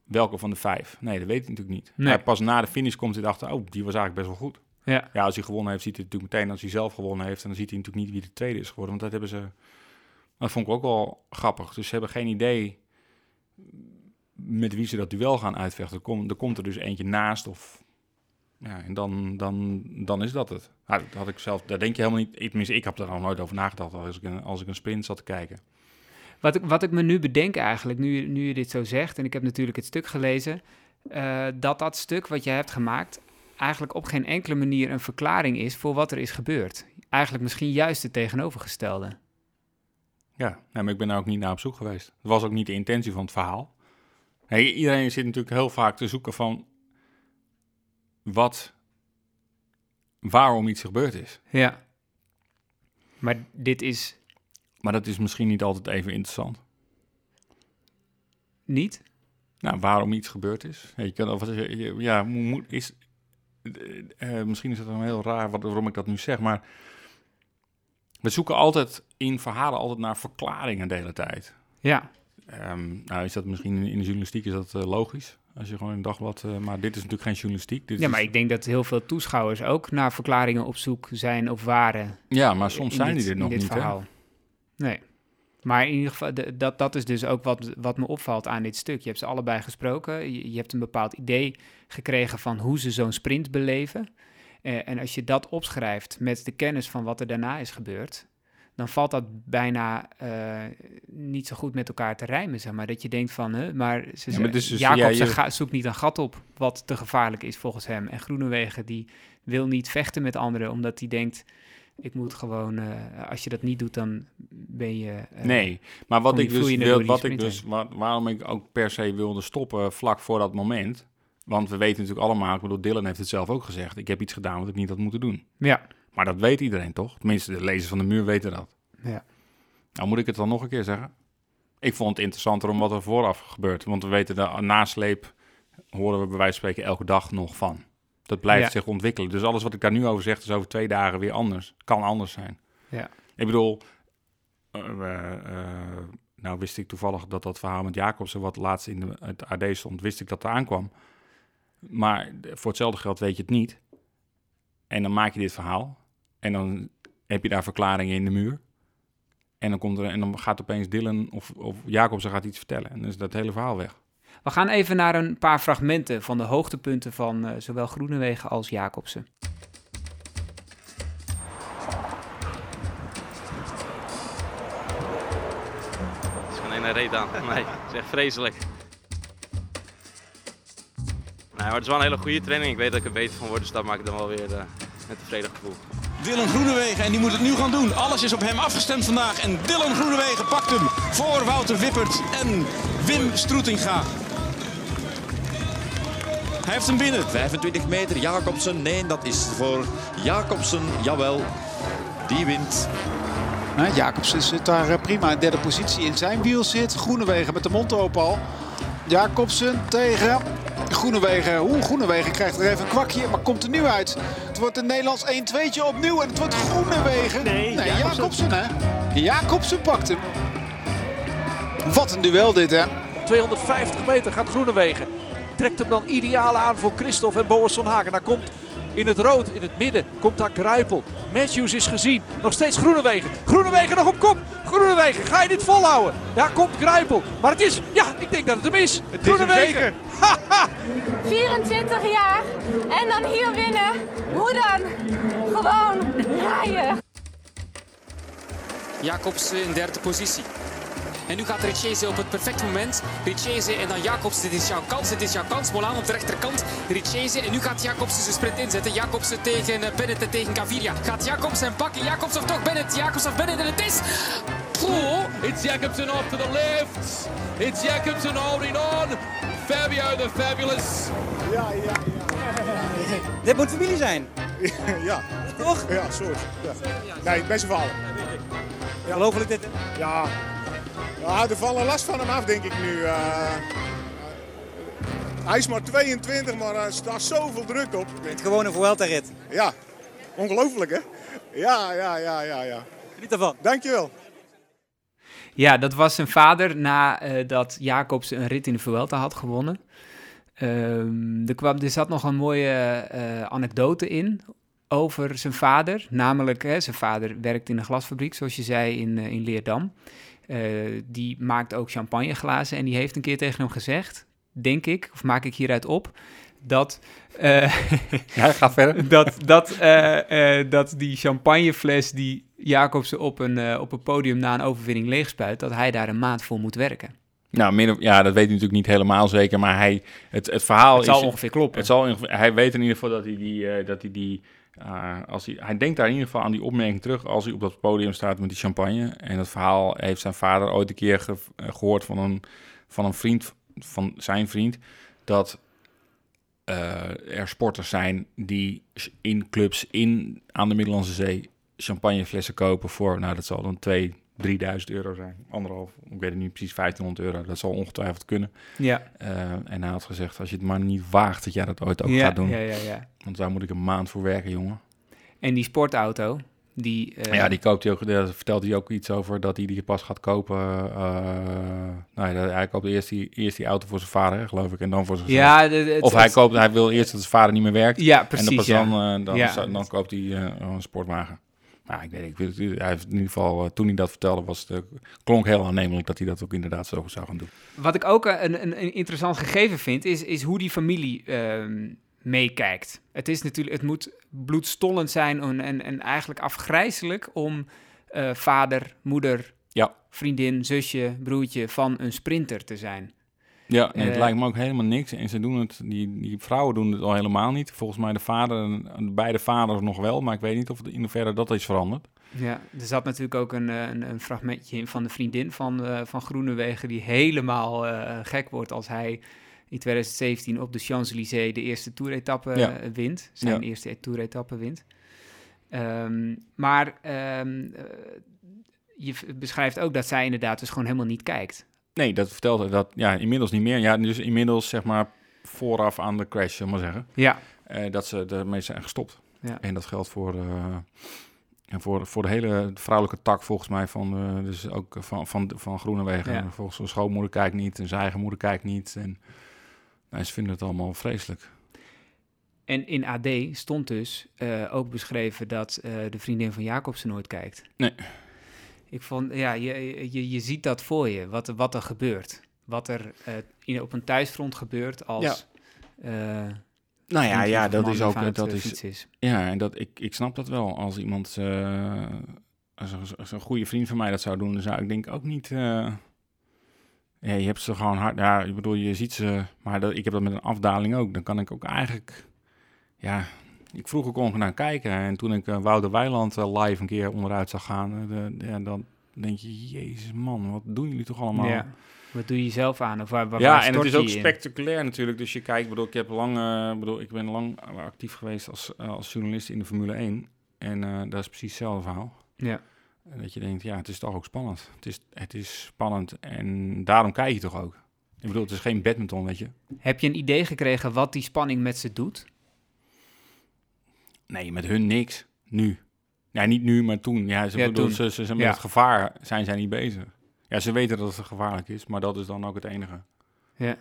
Welke van de vijf? Nee, dat weet hij natuurlijk niet. Nee. Hij pas na de finish komt hij erachter, oh, die was eigenlijk best wel goed. ja. Ja, als hij gewonnen heeft, ziet hij natuurlijk meteen als hij zelf gewonnen heeft. En dan ziet hij natuurlijk niet wie de tweede is geworden. Want dat hebben ze. Dat vond ik ook wel grappig. Dus ze hebben geen idee met wie ze dat duel gaan uitvechten. Er komt, er komt er dus eentje naast. Of, ja, en dan, dan, dan is dat het. Nou, dat had ik zelf, daar denk je helemaal niet. Tenminste, ik heb daar nog nooit over nagedacht als ik, een, als ik een sprint zat te kijken. Wat ik, wat ik me nu bedenk eigenlijk, nu, je- nu je dit zo zegt, en ik heb natuurlijk het stuk gelezen, eh, dat dat stuk wat je hebt gemaakt eigenlijk op geen enkele manier een verklaring is voor wat er is gebeurd. Eigenlijk misschien juist het tegenovergestelde. Ja, nee, maar ik ben daar ook niet naar op zoek geweest. Dat was ook niet de intentie van het verhaal. Hey, iedereen zit natuurlijk heel vaak te zoeken van wat, waarom iets gebeurd is. Ja. Maar dit is Maar dat is misschien niet altijd even interessant. niet. Nou, waarom iets gebeurd is. Je kan, of, je- ja, mo- moet, is, eh, eh, misschien is het dan heel raar wat, waarom ik dat nu zeg, maar we zoeken altijd in verhalen altijd naar verklaringen de hele tijd. Ja. Ehm, nou, is dat misschien in de journalistiek is dat eh, logisch. Als je gewoon een dagblad... eh, maar dit is natuurlijk geen journalistiek. Dit ja, maar ik denk dat heel veel toeschouwers ook naar verklaringen op zoek zijn of waren. Ja, maar soms zijn dit- die er in nog dit niet. Hè? verhaal. Nee. Maar in ieder geval, dat, dat is dus ook wat, wat me opvalt aan dit stuk. Je hebt ze allebei gesproken. Je, je hebt een bepaald idee gekregen van hoe ze zo'n sprint beleven. Eh, en als je dat opschrijft met de kennis van wat er daarna is gebeurd, dan valt dat bijna eh, niet zo goed met elkaar te rijmen, zeg maar. Dat je denkt van, hè, maar, ze, Ja, maar is dus- Jacobsen ja, je- ga- zoekt niet een gat op wat te gevaarlijk is volgens hem. En Groenewegen die wil niet vechten met anderen, omdat hij denkt, ik moet gewoon, eh, als je dat niet doet, dan ben je... eh, Nee, maar wat ik je dus wil, wat ik dus, wa- waarom ik ook per se wilde stoppen vlak voor dat moment. Want we weten natuurlijk allemaal, ik bedoel, Dylan heeft het zelf ook gezegd. Ik heb iets gedaan wat ik niet had moeten doen. Ja, Maar dat weet iedereen toch? Tenminste, de lezers van de muur weten dat. ja. Nou moet ik het dan nog een keer zeggen. Ik vond het interessanter om wat er vooraf gebeurt. Want we weten, de nasleep horen we bij wijze van spreken elke dag nog van. Dat blijft Ja. zich ontwikkelen. Dus alles wat ik daar nu over zeg, is over twee dagen weer anders. Kan anders zijn. Ja. Ik bedoel, eh, nou wist ik toevallig dat dat verhaal met Jacobsen, wat laatst in de, het AD stond, wist ik dat er aankwam. Maar voor hetzelfde geld weet je het niet. En dan maak je dit verhaal. En dan heb je daar verklaringen in de muur. En dan, komt er, en dan gaat opeens Dylan of, of Jacobsen gaat iets vertellen. En dan is dat hele verhaal weg. We gaan even naar een paar fragmenten van de hoogtepunten van eh, zowel Groenewegen als Jacobsen. Het is geen ene reet aan. Nee, het is echt vreselijk. Nee, maar het is wel een hele goede training. Ik weet dat ik er beter van word, dus dat maakt dan wel weer eh, een tevreden gevoel. Dylan Groenewegen en die moet het nu gaan doen. Alles is op hem afgestemd vandaag. En Dylan Groenewegen pakt hem voor Wouter Wippert en Wim Stroetinga. Hij heeft hem binnen. 25 meter, Jacobsen. Nee, dat is voor Jacobsen. Jawel, die wint. Nou, Jacobsen zit daar eh, prima in derde positie. In zijn wiel zit Groenewegen met de mond open al. Jacobsen tegen Groenewegen. Oeh, Groenewegen krijgt er even een kwakje, maar komt er nu uit. Het wordt een Nederlands 1-2'tje opnieuw en het wordt Groenewegen. Nee, Jacobsen. Jacobsen hè. Jacobsen pakt hem. Wat een duel dit, hè? 250 meter gaat Groenewegen. Trekt hem dan ideaal aan voor Christophe en Boas van Hagen. Daar komt in het rood, in het midden, komt daar Kruipel. Matthews is gezien. Nog steeds Groenewegen. Groenewegen nog op kop. Groenewegen, ga je dit volhouden? Daar komt Kruipel. Maar het is, ja, ik denk dat het hem is. Groenewegen. 24 jaar en dan hier winnen. Hoe dan? Gewoon rijden. Jacobs in derde positie. En nu gaat Richese op het perfecte moment. Richese en dan Jacobs. Dit is jouw kans. Dit is jouw kans. Molaan op de rechterkant. Richese. En nu gaat Jacobs zijn sprint inzetten. Jacobs tegen eh, Bennett en tegen Gaviria. Gaat Jacobs hem pakken. Jacobs of toch Bennett. Jacobs of Bennett. En het is... Oh. It's Jacobsen off to the left. It's Jacobsen holding on. Fabio the Fabulous. Ja, ja, ja. Dit moet familie zijn. ja. Toch? Ja, soort. Ja. Nee, best wel. Ja. Gelooflijk dit? Ja. Ja. Er vallen last van hem af, denk ik nu. Uh, hij is maar 22, maar er staat zoveel druk op. Het gewone Vuelta-rit. Ja. Ongelooflijk, hè? Ja, ja, ja, ja, ja. Geniet ervan. Dankjewel. Ja, dat was zijn vader nadat uh, Jacobs een rit in de Vuelta had gewonnen. Um, er, kwam, er zat nog een mooie uh, anekdote in over zijn vader. Namelijk, hè, zijn vader werkt in een glasfabriek, zoals je zei, in, uh, in Leerdam. Die maakt ook champagneglazen en die heeft een keer tegen hem gezegd, denk ik, of maak ik hieruit op, dat... ja, ga verder. dat, dat, dat die champagnefles die Jacobsen op een, uh, op een podium na een overwinning leegspuit, dat hij daar een maand voor moet werken. Nou, min of, ja, dat weet hij natuurlijk niet helemaal zeker, maar hij, het, het verhaal het zal is, ongeveer kloppen. Het zal, hij weet in ieder geval dat hij die, uh, dat hij die uh, als hij, hij denkt daar in ieder geval aan die opmerking terug als hij op dat podium staat met die champagne. En dat verhaal heeft zijn vader ooit een keer ge, gehoord van een, van een vriend, van zijn vriend, dat uh, er sporters zijn die in clubs in, aan de Middellandse Zee champagneflessen kopen voor, nou dat zal dan 2, 3000 euro zijn. Anderhalf, ik weet het niet precies, 1500 euro. Dat zal ongetwijfeld kunnen. Ja. Uh, en hij had gezegd, als je het maar niet waagt, dat jij dat ooit ook ja, gaat doen. Ja, ja, ja. Want daar moet ik een maand voor werken, jongen. En die sportauto, die... Uh... Ja, die koopt hij ook, daar vertelt hij ook iets over dat hij die pas gaat kopen. Uh, nou ja, hij koopt eerst die, eerst die auto voor zijn vader, geloof ik, en dan voor zichzelf. Ja, of hij, koopt, hij wil eerst dat zijn vader niet meer werkt. Ja, precies. En dan, pas ja. dan, dan, ja. dan, dan koopt hij een sportwagen. Nou, ik weet hij heeft in ieder geval, uh, toen hij dat vertelde, was het, klonk heel aannemelijk dat hij dat ook inderdaad zo zou gaan doen. Wat ik ook een, een, een interessant gegeven vind, is, is hoe die familie uh, meekijkt. Het is natuurlijk, het moet bloedstollend zijn en, en, en eigenlijk afgrijzelijk om uh, vader, moeder, ja. vriendin, zusje, broertje van een sprinter te zijn. Ja, en het uh, lijkt me ook helemaal niks. En ze doen het, die, die vrouwen doen het al helemaal niet. Volgens mij de vader, beide vaders nog wel, maar ik weet niet of het in hoeverre dat is veranderd. Ja, er zat natuurlijk ook een, een, een fragmentje in van de vriendin van, uh, van Groenewegen die helemaal uh, gek wordt als hij in 2017 op de Champs-Élysées de eerste toeretappe ja. wint. Zijn ja. eerste toeretappe wint. Um, maar um, je beschrijft ook dat zij inderdaad dus gewoon helemaal niet kijkt. Nee, dat vertelde dat ja, inmiddels niet meer. Ja, dus inmiddels zeg maar vooraf aan de crash, zullen maar zeggen. Ja. Uh, dat ze ermee zijn gestopt. Ja. En dat geldt voor, uh, voor, voor de hele vrouwelijke tak volgens mij van, uh, dus ook van, van, van Groenewegen. Ja. Volgens zijn schoonmoeder kijkt niet en zijn eigen moeder kijkt niet. En nou, ze vinden het allemaal vreselijk. En in AD stond dus ook beschreven dat de vriendin van Jacobsen nooit kijkt. Nee. Ik vond, ja, je, je, je ziet dat voor je, wat, wat er gebeurt. Wat er uh, in, op een thuisfront gebeurt als... Ja. nou ja, ja dat is ook... Dat is, is, Ja, en dat, ik, ik snap dat wel. Als iemand, als een, als een goede vriend van mij dat zou doen, dan zou ik denk ook niet... ja, je hebt ze gewoon hard... Ja, ik bedoel, je ziet ze... Maar dat, ik heb dat met een afdaling ook. Dan kan ik ook eigenlijk... Ja, ik vroeg ook ongeveer naar kijken. En toen ik uh, Wouter Weiland uh, live een keer onderuit zag gaan, de, ja, dan denk je, jezus man, wat doen jullie toch allemaal? Ja. Wat doe je zelf aan? Of waar, waar ja, en het is ook in? spectaculair natuurlijk. Dus je kijkt, bedoel, ik heb lang, bedoel, ik ben lang actief geweest als, als journalist in de Formule 1. En dat is precies hetzelfde verhaal. Ja. En dat je denkt, ja, het is toch ook spannend. Het is, het is spannend en daarom kijk je toch ook. Ik bedoel, het is geen badminton, weet je. Heb je een idee gekregen wat die spanning met ze doet? Nee, met hun niks. Nu. Ja, niet nu, maar toen. Ja, ze, Ja, bedoel, toen. Ze, ze, ze met Ja. het gevaar zijn zij niet bezig. Ja, ze weten dat het gevaarlijk is, maar dat is dan ook het enige. Ja.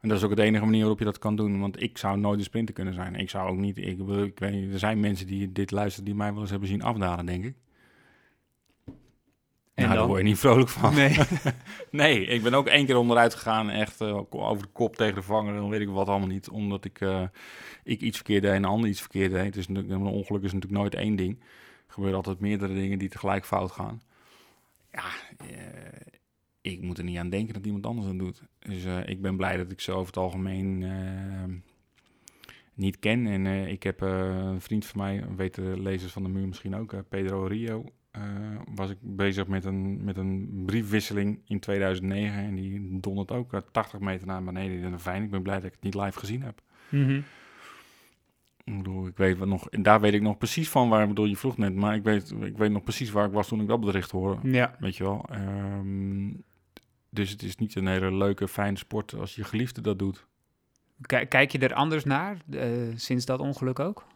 En dat is ook de enige manier waarop je dat kan doen. Want ik zou nooit een sprinter kunnen zijn. Ik zou ook niet... Ik, ik weet niet, er zijn mensen die dit luisteren die mij wel eens hebben zien afdalen, denk ik. En nou, daar word je niet vrolijk van. Nee. nee, ik ben ook één keer onderuit gegaan. Echt eh, over de kop tegen de vanger. Dan weet ik wat allemaal niet. Omdat ik, eh, ik iets verkeerd deed en een ander iets verkeerd deed. Dus een ongeluk is natuurlijk nooit één ding. Er gebeuren altijd meerdere dingen die tegelijk fout gaan. Ja, eh, ik moet er niet aan denken dat iemand anders dat doet. Dus ik ben blij dat ik ze over het algemeen niet ken. En ik heb een vriend van mij, weten de lezers van de muur misschien ook, Pedro Rio. Eh, was ik bezig met een, met een briefwisseling in 2009. En die dondert ook eh, 80 meter naar beneden in de fijn. Ik ben blij dat ik het niet live gezien heb. Mhm. Ik bedoel, ik weet wat nog, en daar weet ik nog precies van waar, ik bedoel, je vroeg net, maar ik weet, ik weet nog precies waar ik was toen ik dat bericht hoorde. Ja. Weet je wel. Ehm, dus het is niet een hele leuke, fijne sport als je geliefde dat doet. Kijk, kijk je er anders naar eh, sinds dat ongeluk ook?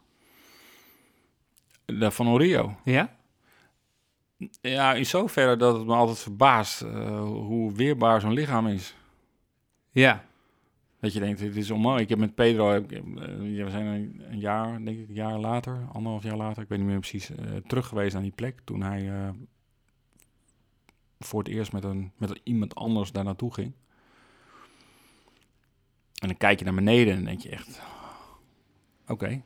Van Orio. Ja? Ja, in zoverre dat het me altijd verbaast eh, hoe weerbaar zo'n lichaam is. Ja. Dat je denkt, dit is onmogelijk. Ik heb met Pedro, ik, eh, we zijn een, een jaar, denk ik, een jaar later, anderhalf jaar later, ik weet niet meer precies, eh, terug geweest naar die plek. Toen hij voor het eerst met, een, met iemand anders daar naartoe ging. En dan kijk je naar beneden en dan denk je echt, oké.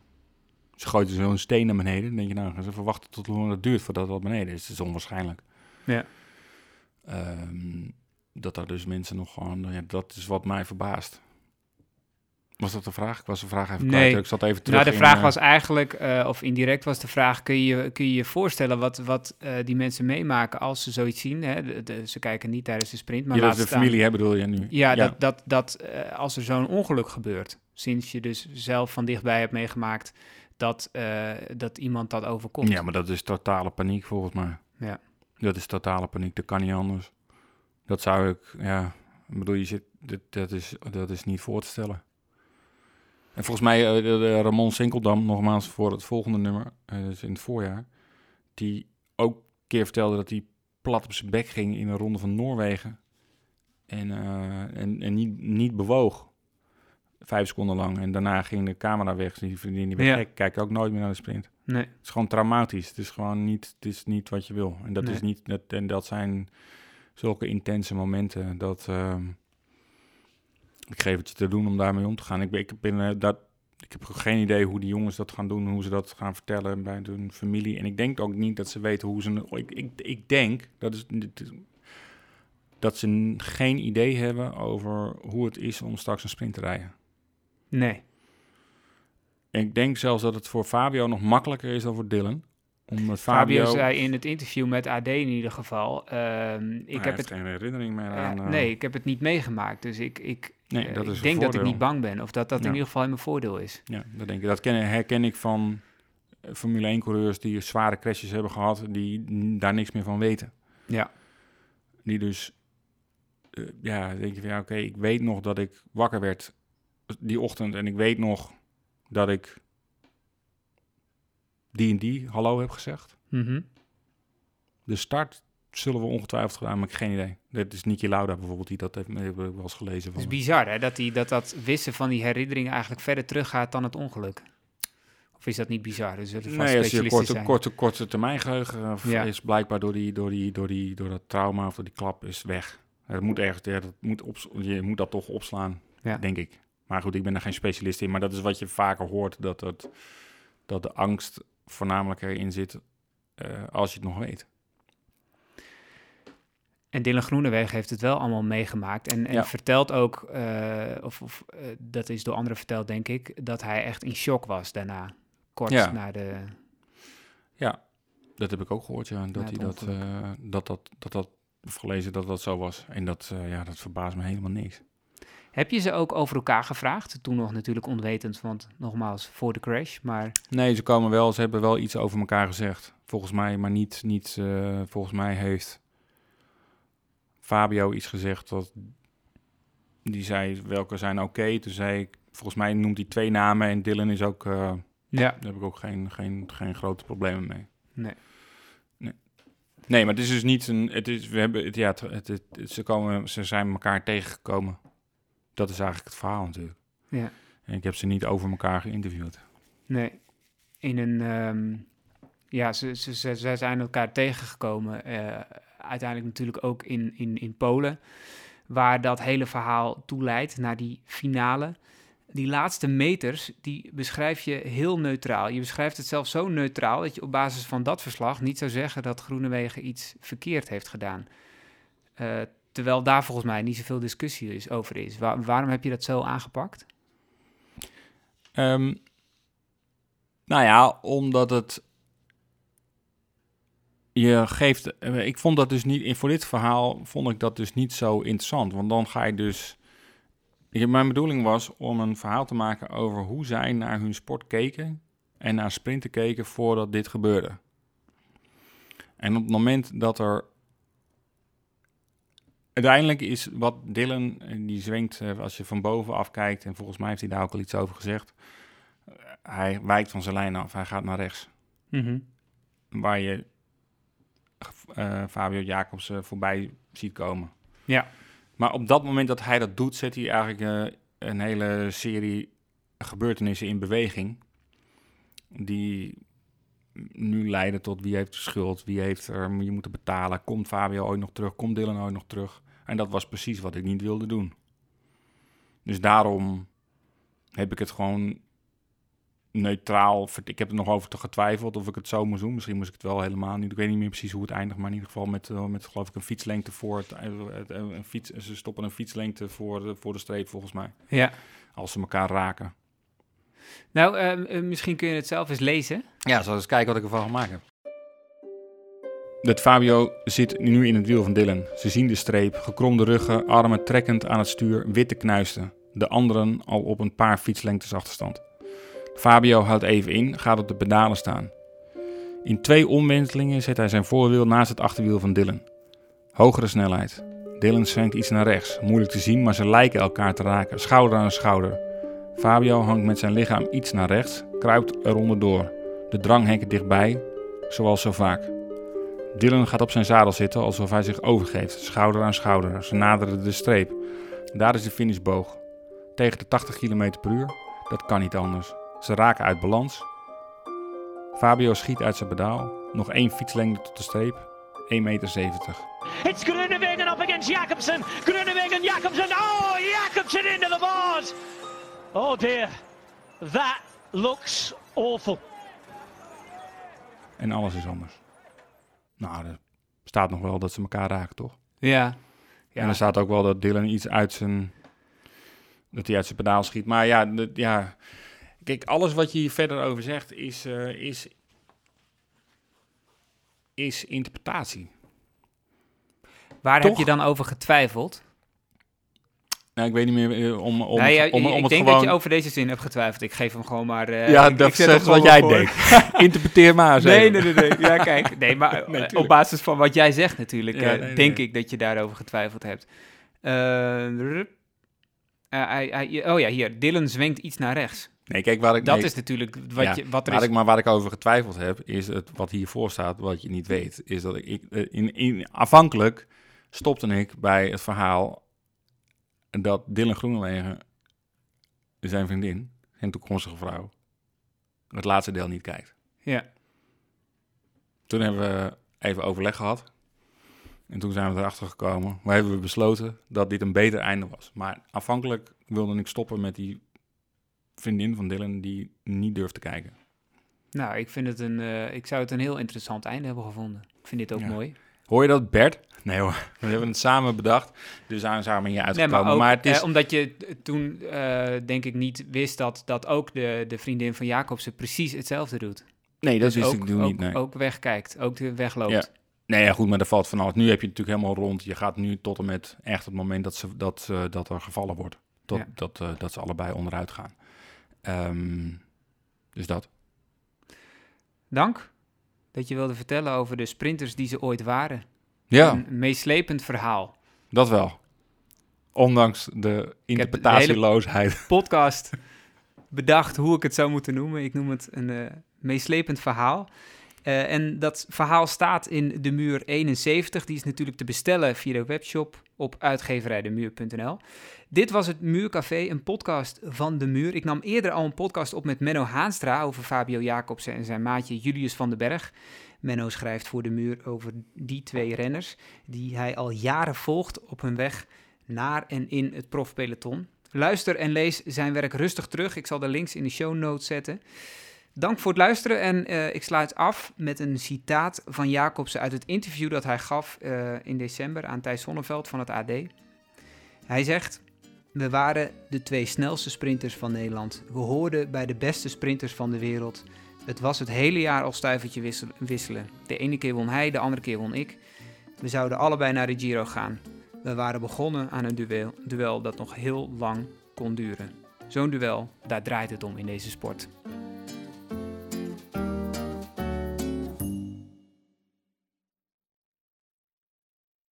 Ze gooit er zo'n steen naar beneden. Dan denk je, nou, gaan ze verwachten tot hoe lang het duurt voordat wat beneden is. Het is onwaarschijnlijk. Ja. Ehm, dat daar dus mensen nog gewoon, ja, dat is wat mij verbaast. Was dat de vraag? Ik was de vraag even kwijt. Ik zat even terug Nou, de vraag eh, was eigenlijk, eh, of indirect was de vraag: kun je kun je, je voorstellen wat, wat eh, die mensen meemaken als ze zoiets zien? Hè? De- de- ze kijken niet tijdens de sprint, maar Ja, dat is de staan- familie, hè, bedoel je nu? Ja, Ja. dat, dat, dat als er zo'n ongeluk gebeurt, sinds je dus zelf van dichtbij hebt meegemaakt dat, eh, dat iemand dat overkomt. Ja, maar dat is totale paniek volgens mij. Ja. Dat is totale paniek, dat kan niet anders. Dat zou ik, ja, ik bedoel, je zit, dat, dat, is, dat is niet voor te stellen. En volgens mij, de, de Ramon Sinkeldam, nogmaals voor het volgende nummer, dus in het voorjaar, die ook een keer vertelde dat hij plat op zijn bek ging in een ronde van Noorwegen. En, en, en niet, niet bewoog. Vijf seconden lang. En daarna ging de camera weg. Dus die vriendin die Ja. gek. Kijk ook nooit meer naar de sprint. Nee. Het is gewoon traumatisch. Het is gewoon niet, het is niet wat je wil. En dat Nee. is niet, dat, en dat zijn zulke intense momenten dat ehm, ik geef het je te doen om daarmee om te gaan. Ik, ben, ik, eh, dat, ik heb geen idee hoe die jongens dat gaan doen, hoe ze dat gaan vertellen bij hun familie. En ik denk ook niet dat ze weten hoe ze. Ik, ik, ik denk dat, is, dat ze geen idee hebben over hoe het is om straks een sprint te rijden. Nee. Ik denk zelfs dat het voor Fabio nog makkelijker is dan voor Dylan. Omdat Fabio, Fabio, zei in het interview met AD in ieder geval. ehm, ik heb heeft het geen herinnering meer Ja, aan. eh, nee, ik heb het niet meegemaakt. Dus ik, ik, Nee, eh, dat is ik denk dat ik niet bang ben. Of dat dat in ieder geval in mijn voordeel is. Ja, dat denk ik. Dat ken, herken ik van eh, Formule 1-coureurs die zware crashes hebben gehad, die daar niks meer van weten. Ja. Die dus, eh, ja, denk je van ja, oké, ik weet nog dat ik wakker werd die ochtend en ik weet nog dat ik die en die hallo heb gezegd. Mhm. De start zullen we ongetwijfeld gedaan, maar ik heb geen idee. Dat is Niki Lauda bijvoorbeeld, die dat heeft, heb ik wel eens gelezen. Het Van. is bizar hè, dat, die, dat dat wissen van die herinneringen eigenlijk verder teruggaat dan het ongeluk. Of is dat niet bizar? Dus vast Nee, als je korte, zijn. korte, korte termijn geheugen eh, Ja. is blijkbaar door, die, door, die, door, die, door dat trauma of door die klap is weg. Het moet ergens, ja, dat moet op, je moet dat toch opslaan, Ja. denk ik. Maar goed, ik ben er geen specialist in. Maar dat is wat je vaker hoort, dat, het, dat de angst voornamelijk erin zit eh, als je het nog weet. En Dylan Groenewegen heeft het wel allemaal meegemaakt. En, en Ja. vertelt ook, eh, of, of eh, dat is door anderen verteld, denk ik, dat hij echt in shock was daarna. Kort Ja. na de. Ja, dat heb ik ook gehoord, ja. Dat hij dat, dat, dat, dat, dat, of gelezen dat dat zo was. En dat, ja, dat verbaast me helemaal niks. Heb je ze ook over elkaar gevraagd? Toen nog natuurlijk onwetend, want nogmaals, voor de crash. Maar Nee, ze komen wel, ze hebben wel iets over elkaar gezegd. Volgens mij, maar niet, niet eh, volgens mij heeft Fabio iets gezegd dat die zei welke zijn oké. Toen zei ik, volgens mij noemt hij twee namen en Dylan is ook, eh, Ja. daar heb ik ook geen, geen, geen grote problemen mee. Nee. Nee. Nee, maar het is dus niet een. Het is, we hebben, het, ja, het, het, het- ze, komen, ze zijn elkaar tegengekomen. Dat is eigenlijk het verhaal natuurlijk. Ja. En ik heb ze niet over elkaar geïnterviewd. Nee. In een. ehm, ja, ze, ze, ze, ze zijn elkaar tegengekomen. eh, uiteindelijk natuurlijk ook in, in, in Polen. Waar dat hele verhaal toe leidt naar die finale. Die laatste meters, die beschrijf je heel neutraal. Je beschrijft het zelfs zo neutraal dat je op basis van dat verslag niet zou zeggen dat Groenewegen iets verkeerd heeft gedaan. Eh, terwijl daar volgens mij niet zoveel discussie is, over is. Wa- waarom heb je dat zo aangepakt? Ehm, nou ja, omdat het. Je geeft. eh, Ik vond dat dus niet. Voor dit verhaal vond ik dat dus niet zo interessant. Want dan ga je dus. Mijn bedoeling was om een verhaal te maken over hoe zij naar hun sport keken. En naar sprinten keken voordat dit gebeurde. En op het moment dat er. Uiteindelijk is wat Dylan, eh, die zwengt eh, als je van bovenaf kijkt, en volgens mij heeft hij daar ook al iets over gezegd. eh, Hij wijkt van zijn lijn af, hij gaat naar rechts. Mhm. Waar je Fabio Jacobsen voorbij ziet komen. Ja. Maar op dat moment dat hij dat doet, zet hij eigenlijk een hele serie gebeurtenissen in beweging. Die nu leiden tot wie heeft de schuld, wie heeft er je moeten betalen. Komt Fabio ooit nog terug, komt Dylan ooit nog terug? En dat was precies wat ik niet wilde doen. Dus daarom heb ik het gewoon neutraal. Ik heb er nog over te getwijfeld of ik het zo moest doen. Misschien moest ik het wel helemaal niet. Ik weet niet meer precies hoe het eindigt. Maar in ieder geval met, eh, met geloof ik een fietslengte voor het, eh, eh, een fiets. Ze stoppen een fietslengte voor de, voor de streep volgens mij. Ja. Als ze elkaar raken. Nou, eh, eh, misschien kun je het zelf eens lezen. Ja, zal eens kijken wat ik ervan gemaakt heb. Dat Fabio zit nu in het wiel van Dylan. Ze zien de streep, gekromde ruggen, armen trekkend aan het stuur, witte knuisten. De anderen al op een paar fietslengtes achterstand. Fabio houdt even in, gaat op de pedalen staan. In twee omwentelingen zet hij zijn voorwiel naast het achterwiel van Dylan. Hogere snelheid. Dylan zwenkt iets naar rechts, moeilijk te zien, maar ze lijken elkaar te raken, schouder aan schouder. Fabio hangt met zijn lichaam iets naar rechts, kruipt er onderdoor. De dranghekken dichtbij, zoals zo vaak. Dylan gaat op zijn zadel zitten alsof hij zich overgeeft, schouder aan schouder. Ze naderen de streep. Daar is de finishboog. Tegen de 80 km per uur, dat kan niet anders. Ze raken uit balans. Fabio schiet uit zijn pedaal. Nog één fietslengte tot de streep. 1,70 meter. It's Groenewegen up against Jacobsen. Groenewegen, Jacobsen. Oh, Jacobsen into the bars. Oh dear. That looks awful. En alles is anders. Nou, er staat nog wel dat ze elkaar raken, toch? Ja. Ja. En er staat ook wel dat Dylan iets uit zijn... Dat hij uit zijn pedaal schiet. Maar ja, ja... Kijk, alles wat je hier verder over zegt is... eh, is, is interpretatie. Waar heb je dan over getwijfeld? Nou, ik weet niet meer eh, om, om, nou, ja, het, om, om ik het denk gewoon... dat je over deze zin hebt getwijfeld. Ik geef hem gewoon maar... eh, Ja, ik- dat is wat jij voor. denkt. Interpreteer maar eens Nee, nee, nee, nee. Ja, kijk. Nee, maar Nee, eh, op basis van wat jij zegt natuurlijk, Ja, nee, nee, denk ik dat je daarover getwijfeld hebt. Oh ja, hier. Dylan zwenkt iets naar rechts. Nee, kijk, waar ik... Dat nee. is natuurlijk wat, Ja, je, wat er waar is. Ik, maar waar ik over getwijfeld heb, is het wat hiervoor staat, wat je niet weet. Is dat ik, ik in, in, afhankelijk stopte ik bij het verhaal dat Dylan Groenewegen, zijn vriendin, zijn toekomstige vrouw, het laatste deel niet kijkt. Ja. Toen hebben we even overleg gehad. En toen zijn we erachter gekomen. Maar hebben we besloten dat dit een beter einde was. Maar afhankelijk wilde ik stoppen met die vriendin van Dylan die niet durft te kijken. Nou, ik, vind het een, eh, ik zou het een heel interessant einde hebben gevonden. Ik vind dit ook Ja. mooi. Hoor je dat, Bert? Nee hoor, we hebben het samen bedacht. Dus we samen hier Nee, uitgekomen. maar, ook, maar het is... eh, omdat je toen eh, denk ik niet wist dat, dat ook de, de vriendin van Jacobsen precies hetzelfde doet. Nee, dat Dus wist ook, ik toen ook, niet, nee. Ook wegkijkt, ook wegloopt. Ja. Nee, ja, goed, maar dat valt vanaf. Nu heb je het natuurlijk helemaal rond. Je gaat nu tot en met echt het moment dat, ze, dat, eh, dat er gevallen wordt. Tot, Ja. dat, dat ze allebei onderuit gaan. Ehm, dus dat. Dank dat je wilde vertellen over de sprinters die ze ooit waren. Ja. Een meeslepend verhaal. Dat wel. Ondanks de interpretatieloosheid. podcast bedacht hoe ik het zou moeten noemen. Ik noem het een eh, meeslepend verhaal. Eh, en dat verhaal staat in de muur 71. Die is natuurlijk te bestellen via de webshop op uitgeverijdemuur.nl. Dit was het Muurcafé, een podcast van de Muur. Ik nam eerder al een podcast op met Menno Haanstra over Fabio Jacobsen en zijn maatje Julius van den Berg. Menno schrijft voor de Muur over die twee renners die hij al jaren volgt op hun weg naar en in het profpeloton. Luister en lees zijn werk rustig terug. Ik zal de links in de show notes zetten. Dank voor het luisteren en uh, ik sluit af met een citaat van Jacobsen uit het interview dat hij gaf uh, in december aan Thijs Sonneveld van het AD. Hij zegt: We waren de twee snelste sprinters van Nederland. We hoorden bij de beste sprinters van de wereld. Het was het hele jaar al stuivertje wisselen. De ene keer won hij, de andere keer won ik. We zouden allebei naar de Giro gaan. We waren begonnen aan een duel, duel dat nog heel lang kon duren. Zo'n duel, daar draait het om in deze sport.